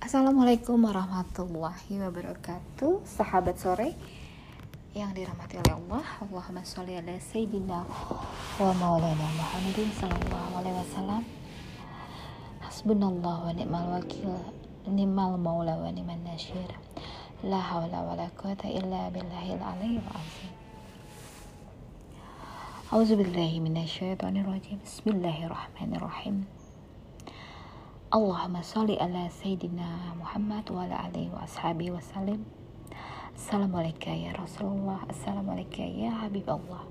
Assalamualaikum warahmatullahi wabarakatuh. Sahabat sore yang dirahmati oleh Allah Allahumma sholli ala sayyidina wa maulana Muhammadin sallallahu alaihi wasallam. Hasbunallah wa ni'mal wakil ni'mal maula wa ni'man nasyir. La hawla wa la quwata illa billahil aliyyil azim. A'udzu billahi minasyaitonir rajim Bismillahirrahmanirrahim Allahumma salli ala Sayyidina Muhammad wa ala alihi wa ashabihi wa salim Assalamualaikum ya Rasulullah. Assalamualaikum ya Habib Allah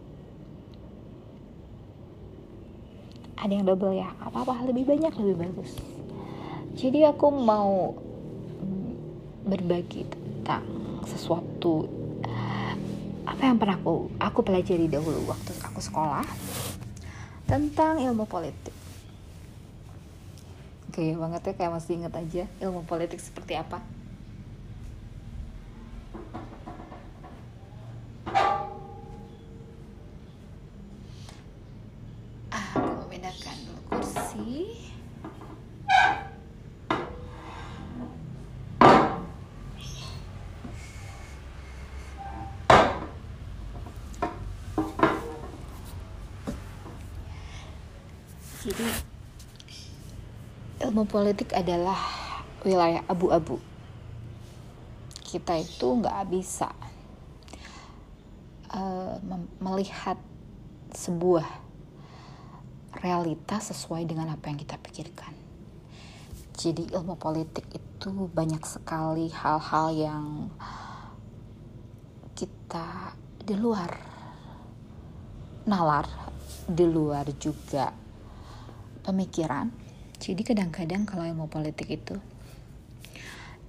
Ada yang double ya? Apa-apa lebih banyak lebih bagus. Jadi aku mau mm, berbagi tentang sesuatu apa yang pernah aku aku pelajari dahulu waktu aku sekolah tentang ilmu politik gaya banget ya kayak masih inget aja ilmu politik seperti apa ah aku memindahkan dulu kursi jadi ilmu politik adalah wilayah abu-abu. Kita itu nggak bisa uh, melihat sebuah realitas sesuai dengan apa yang kita pikirkan. Jadi ilmu politik itu banyak sekali hal-hal yang kita di luar nalar di luar juga pemikiran jadi kadang-kadang kalau ilmu politik itu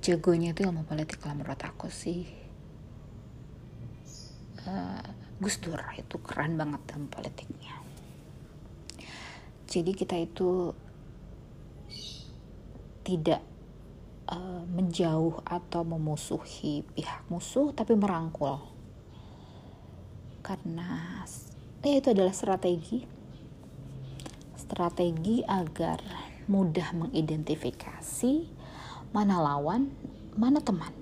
jagonya itu ilmu politik kalau menurut aku sih. Uh, Gus Dur itu keren banget dalam politiknya. Jadi kita itu tidak uh, menjauh atau memusuhi pihak musuh tapi merangkul. Karena ya itu adalah strategi. Strategi agar mudah mengidentifikasi mana lawan, mana teman.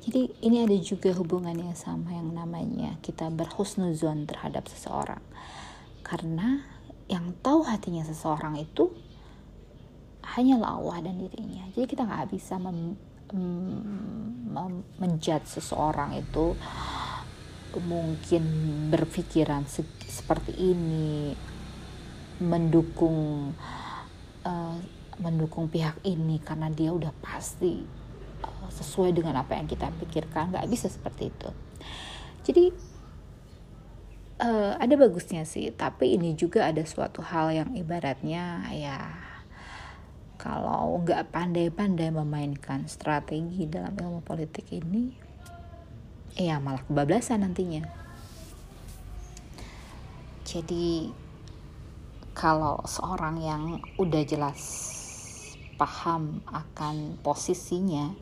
Jadi ini ada juga hubungannya sama yang namanya kita berhusnuzon terhadap seseorang. Karena yang tahu hatinya seseorang itu hanyalah Allah dan dirinya. Jadi kita nggak bisa mem, mem, menjudge seseorang itu mungkin berpikiran se seperti ini mendukung uh, mendukung pihak ini karena dia udah pasti uh, sesuai dengan apa yang kita pikirkan. Nggak bisa seperti itu. Jadi uh, ada bagusnya sih tapi ini juga ada suatu hal yang ibaratnya ya kalau nggak pandai-pandai memainkan strategi dalam ilmu politik ini ya malah kebablasan nantinya. Jadi kalau seorang yang udah jelas paham akan posisinya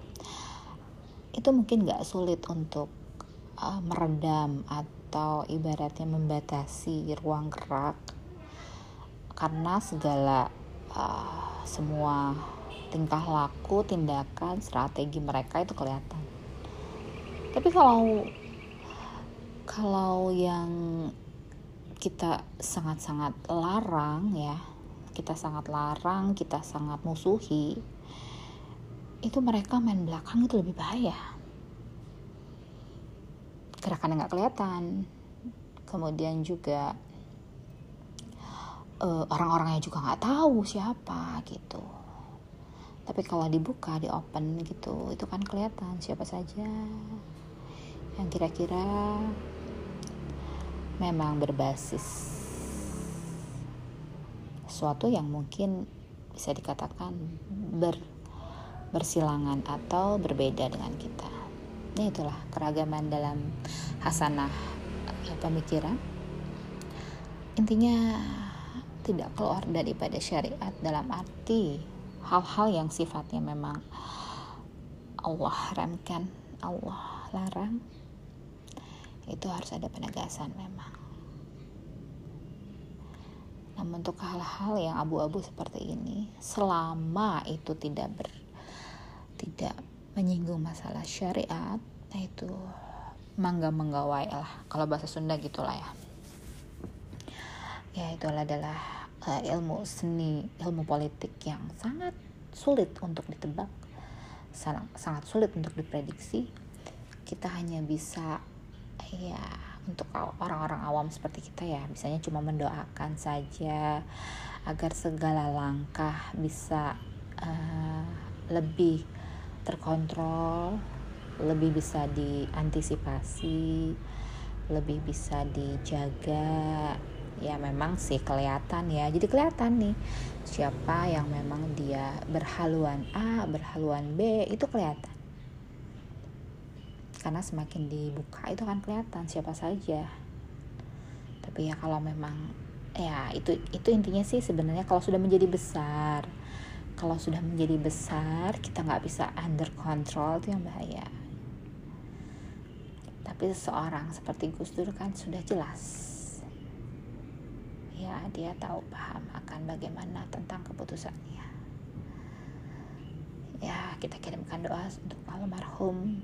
itu mungkin gak sulit untuk uh, meredam atau ibaratnya membatasi ruang gerak karena segala uh, semua tingkah laku, tindakan, strategi mereka itu kelihatan. Tapi kalau kalau yang kita sangat-sangat larang ya. Kita sangat larang kita sangat musuhi. Itu mereka main belakang itu lebih bahaya. Gerakannya nggak kelihatan. Kemudian juga uh, orang-orangnya juga nggak tahu siapa gitu. Tapi kalau dibuka di open gitu itu kan kelihatan siapa saja. Yang kira-kira memang berbasis sesuatu yang mungkin bisa dikatakan ber, bersilangan atau berbeda dengan kita. Ini itulah keragaman dalam hasanah eh, pemikiran. Intinya tidak keluar daripada syariat dalam arti hal-hal yang sifatnya memang Allah haramkan, Allah larang itu harus ada penegasan memang. Namun untuk hal-hal yang abu-abu seperti ini selama itu tidak ber tidak menyinggung masalah syariat nah itu mangga menggawai lah. Kalau bahasa Sunda gitulah ya. Ya itu adalah uh, ilmu seni ilmu politik yang sangat sulit untuk ditebak sangat sulit untuk diprediksi. Kita hanya bisa ya untuk orang-orang awam seperti kita ya misalnya cuma mendoakan saja agar segala langkah bisa uh, lebih terkontrol lebih bisa diantisipasi lebih bisa dijaga. Ya memang sih kelihatan ya jadi kelihatan nih siapa yang memang dia berhaluan A berhaluan B itu kelihatan karena semakin dibuka itu kan kelihatan siapa saja. Tapi ya kalau memang ya itu itu intinya sih sebenarnya kalau sudah menjadi besar kalau sudah menjadi besar kita nggak bisa under control itu yang bahaya. Tapi seseorang seperti Gus Dur kan sudah jelas. Ya dia tahu paham akan bagaimana tentang keputusannya. Ya kita kirimkan doa untuk almarhum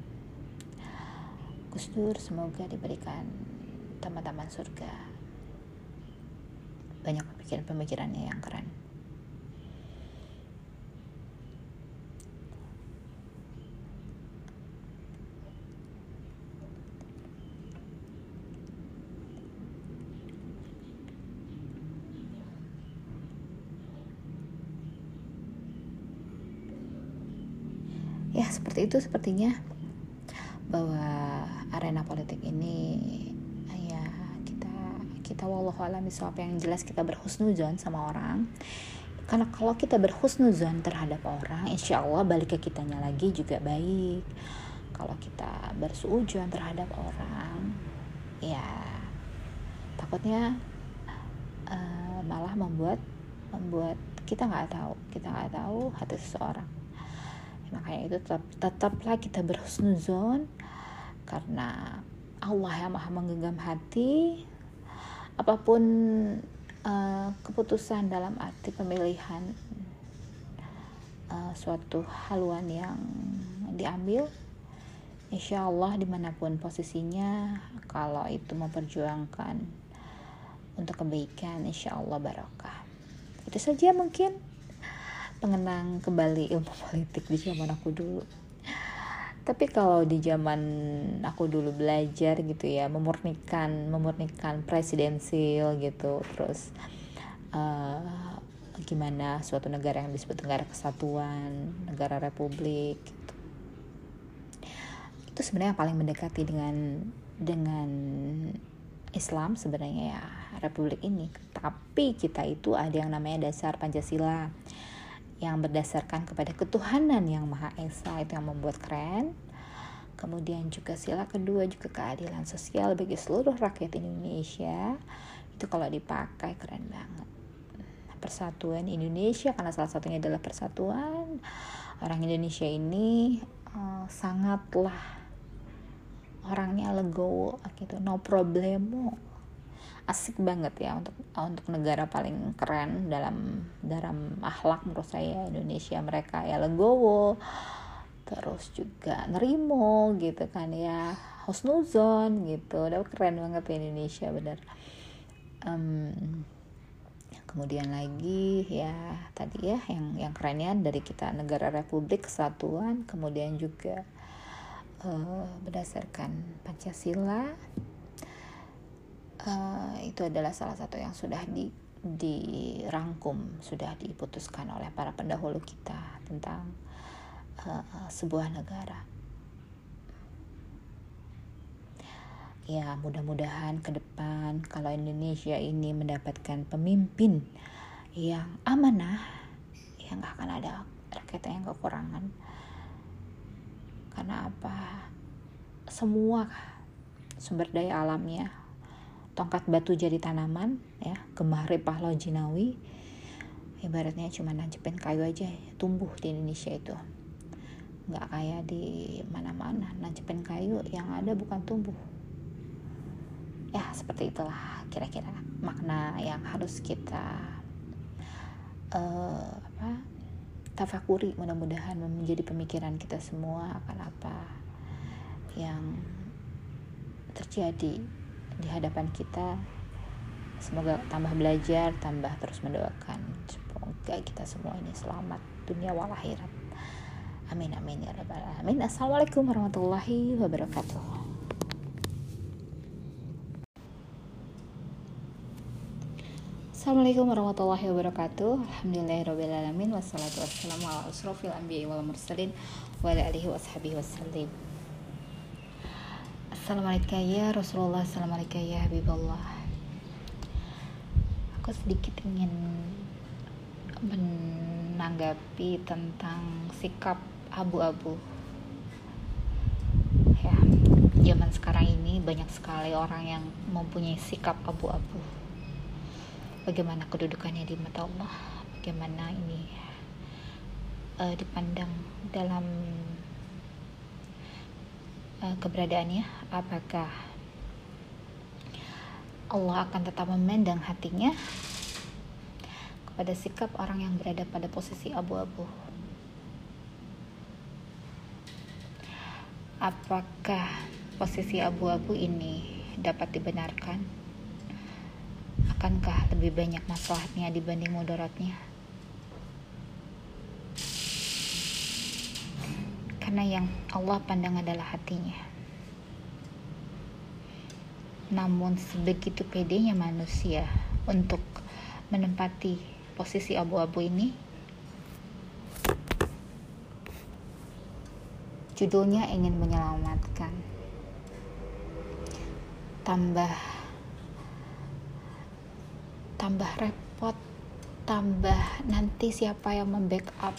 Gus Dur semoga diberikan teman-teman surga. Banyak pemikiran-pemikirannya yang keren. Ya seperti itu sepertinya bahwa arena politik ini ya kita kita wallahu alam apa yang jelas kita berhusnuzon sama orang. Karena kalau kita berhusnuzon terhadap orang insya Allah balik ke kitanya lagi juga baik. Kalau kita bersuujon terhadap orang ya takutnya uh, malah membuat membuat kita nggak tahu kita nggak tahu hati seseorang. Makanya itu tetap tetaplah kita berhusnuzon karena Allah yang maha menggenggam hati apa pun uh, keputusan dalam arti pemilihan uh, suatu haluan yang diambil Insya Allah di mana pun posisinya kalau itu memperjuangkan untuk kebaikan Insya Allah barokah. Itu saja mungkin. Mengenang kembali ilmu politik di zaman aku dulu tapi kalau di zaman aku dulu belajar gitu ya memurnikan memurnikan presidensil gitu terus uh, gimana suatu negara yang disebut negara kesatuan negara republik gitu. itu sebenarnya yang paling mendekati dengan dengan Islam sebenarnya ya republik ini tapi kita itu ada yang namanya dasar Pancasila yang berdasarkan kepada ketuhanan yang Maha Esa itu yang membuat keren. Kemudian juga sila kedua juga keadilan sosial bagi seluruh rakyat Indonesia. Itu kalau dipakai keren banget. Persatuan Indonesia karena salah satunya adalah persatuan. Orang Indonesia ini uh, sangatlah orangnya legowo gitu, no problemo asik banget ya untuk untuk negara paling keren dalam dalam akhlak menurut saya Indonesia mereka ya. Legowo terus juga nerimo gitu kan ya. Husnuzon gitu. Udah keren banget ya Indonesia bener. Um, kemudian lagi ya tadi ya yang yang kerennya dari kita negara Republik Kesatuan kemudian juga uh, berdasarkan Pancasila uh, itu adalah salah satu yang sudah di dirangkum sudah diputuskan oleh para pendahulu kita tentang uh, sebuah negara. Ya, mudah-mudahan ke depan kalau Indonesia ini mendapatkan pemimpin yang amanah, ya nggak akan ada rakyat yang kekurangan. Karena apa? Semua sumber daya alamnya tongkat batu jadi tanaman ya gemah repah jinawi ibaratnya cuma nancepin kayu aja tumbuh di Indonesia itu. Nggak kayak di mana-mana nancepin kayu yang ada bukan tumbuh. Ya seperti itulah kira-kira makna yang harus kita uh, apa tafakuri. Mudah-mudahan menjadi pemikiran kita semua akan apa yang terjadi di hadapan kita. Semoga tambah belajar tambah terus mendoakan. Semoga kita semua ini selamat dunia wal akhirat. Amin amin ya rabbal alamin. Assalamualaikum warahmatullahi wabarakatuh. Assalamualaikum warahmatullahi wabarakatuh. Alhamdulillahirrabbilalamin Wassalatu wassalamu ala asrafil anbiya wal mursalin Wa ala alihi wa ashabihi Assalamualaikum ya Rasulullah Assalamualaikum ya Habibullah. Aku sedikit ingin Menanggapi tentang sikap abu-abu. Ya, zaman sekarang ini banyak sekali orang yang mempunyai sikap abu-abu. Bagaimana kedudukannya di mata Allah? Bagaimana ini uh, dipandang dalam uh, keberadaannya apakah Allah akan tetap memandang hatinya kepada sikap orang yang berada pada posisi abu-abu apakah posisi abu-abu ini dapat dibenarkan akankah lebih banyak masalahnya dibanding mudaratnya? Karena yang Allah pandang adalah hatinya. Namun sebegitu pedenya manusia untuk menempati posisi abu-abu ini, judulnya ingin menyelamatkan. Tambah tambah repot tambah nanti siapa yang membackup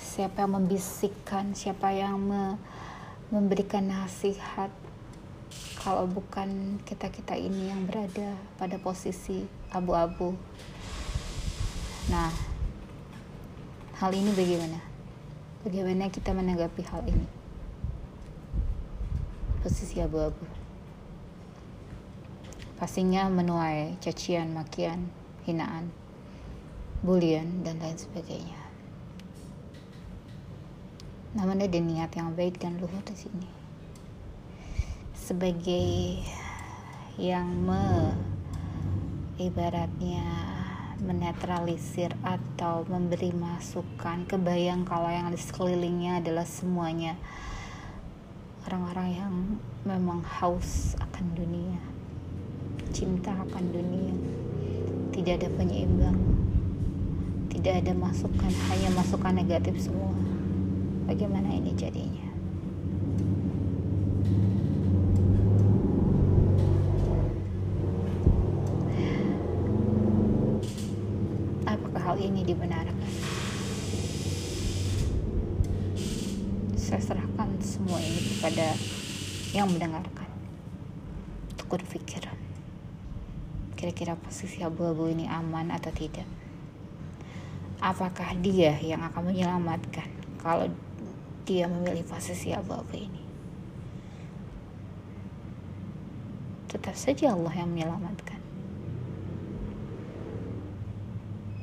siapa yang membisikkan siapa yang me memberikan nasihat. Kalau bukan kita-kita ini yang berada pada posisi abu-abu. Nah hal ini bagaimana? Bagaimana kita menanggapi hal ini? Posisi abu-abu. Pastinya menuai cacian, makian, hinaan, bulian, dan lain sebagainya. Namun ada niat yang baik dan luhur di sini. Sebagai yang me ibaratnya menetralisir atau memberi masukan kebayang kalau yang di sekelilingnya adalah semuanya orang-orang yang memang haus akan dunia cinta akan dunia tidak ada penyeimbang tidak ada masukan hanya masukan negatif semua bagaimana ini jadinya? Apakah hal ini dibenarkan? Saya serahkan semua ini kepada yang mendengarkan. Untuk berpikir kira-kira posisi abu-abu ini aman atau tidak? Apakah dia yang akan menyelamatkan? Kalau dia memilih posisi abu-abu ini. Tetap saja Allah yang menyelamatkan.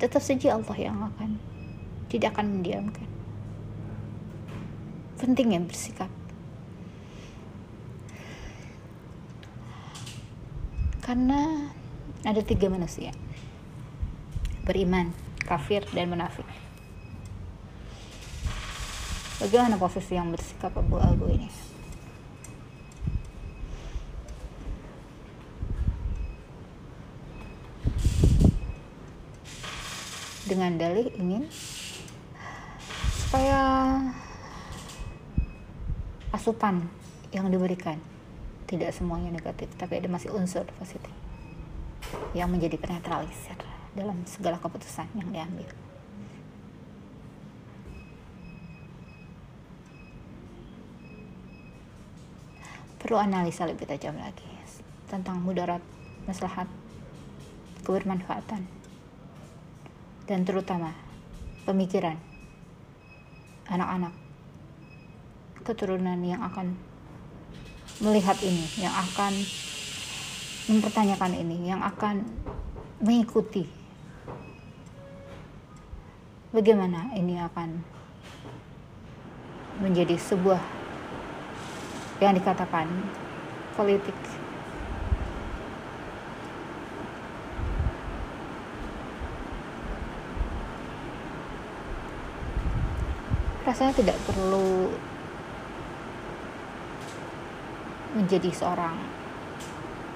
Tetap saja Allah yang akan tidak akan mendiamkan. Penting yang bersikap. Karena ada tiga manusia. Beriman kafir dan munafik bagaimana posisi yang bersikap abu-abu ini dengan dalih ingin supaya asupan yang diberikan tidak semuanya negatif tapi ada masih unsur positif yang menjadi penetralisir dalam segala keputusan yang diambil. Perlu analisa lebih tajam lagi tentang mudarat, maslahat, kebermanfaatan, dan terutama pemikiran anak-anak keturunan yang akan melihat ini, yang akan mempertanyakan ini, yang akan mengikuti. Bagaimana ini akan menjadi sebuah yang dikatakan politik. Rasanya tidak perlu menjadi seorang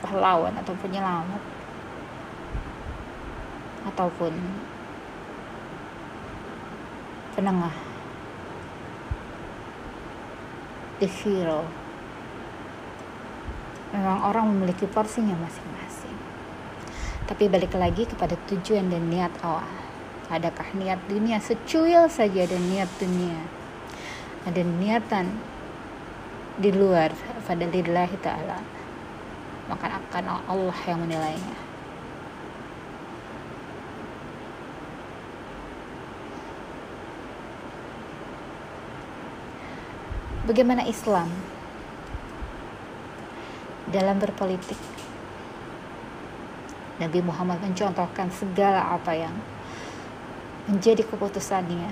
pahlawan atau penyelamat. Ataupun penengah. The hero memang orang memiliki porsinya masing-masing. Tapi balik lagi kepada tujuan dan niat awal. Adakah niat dunia secuil saja dan niat dunia? Ada niatan di luar pada lillahi ta'ala. Maka akan Allah yang menilainya. Bagaimana Islam dalam berpolitik Nabi Muhammad mencontohkan segala apa yang menjadi keputusannya.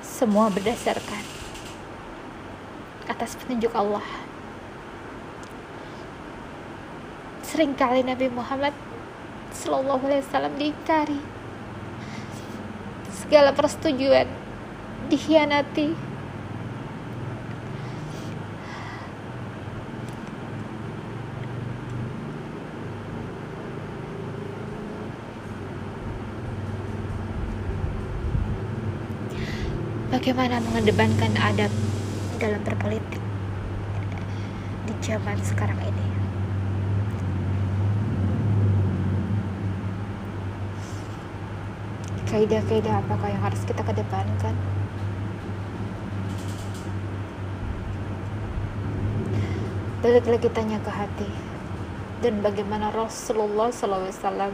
Semua berdasarkan atas petunjuk Allah. Seringkali Nabi Muhammad Sallallahu Alaihi Wasallam diingkari, segala persetujuan dikhianati bagaimana mengedepankan adab dalam berpolitik di zaman sekarang ini. Kaidah-kaidah apakah yang harus kita kedepankan? Balik lagi tanya ke hati. Dan bagaimana Rasulullah SAW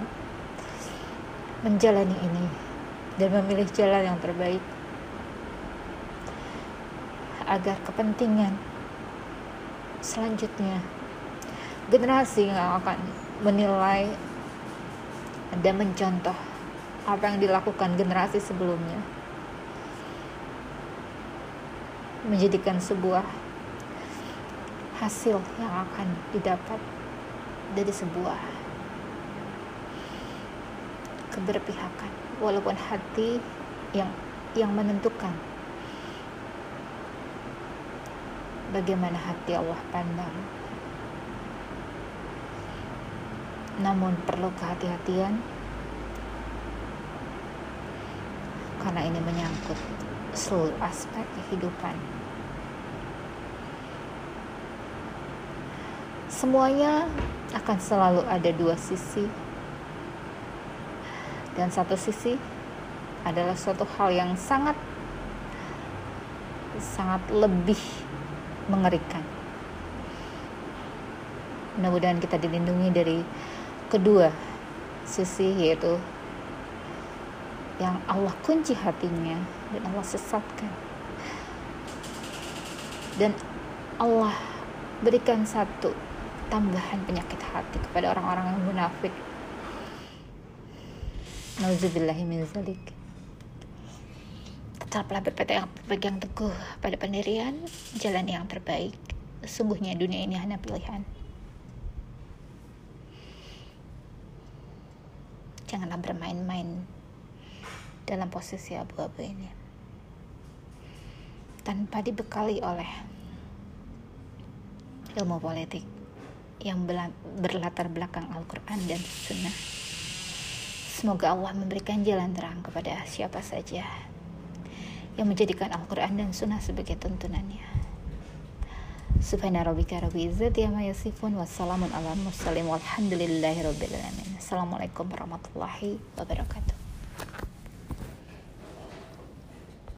menjalani ini dan memilih jalan yang terbaik agar kepentingan selanjutnya generasi yang akan menilai dan mencontoh apa yang dilakukan generasi sebelumnya menjadikan sebuah hasil yang akan didapat dari sebuah keberpihakan walaupun hati yang yang menentukan bagaimana hati Allah pandang. Namun perlu kehati-hatian karena ini menyangkut seluruh aspek kehidupan. Semuanya akan selalu ada dua sisi. Dan satu sisi adalah suatu hal yang sangat sangat lebih mengerikan. Mudah-mudahan kita dilindungi dari kedua sisi yaitu yang Allah kunci hatinya dan Allah sesatkan. Dan Allah berikan satu tambahan penyakit hati kepada orang-orang yang munafik. Nauzubillahi min zalik tetaplah berpegang, berpegang teguh pada pendirian jalan yang terbaik. Sungguhnya dunia ini hanya pilihan. Janganlah bermain-main dalam posisi abu-abu ini. Tanpa dibekali oleh ilmu politik yang berlatar belakang Al-Quran dan Sunnah. Semoga Allah memberikan jalan terang kepada siapa saja yang menjadikan Al-Quran dan Sunnah sebagai tuntunannya. Subhana rabbika rabbil izzati amma yasifun wassalamun ala mursalin walhamdulillahi rabbil alamin. Assalamualaikum warahmatullahi wabarakatuh.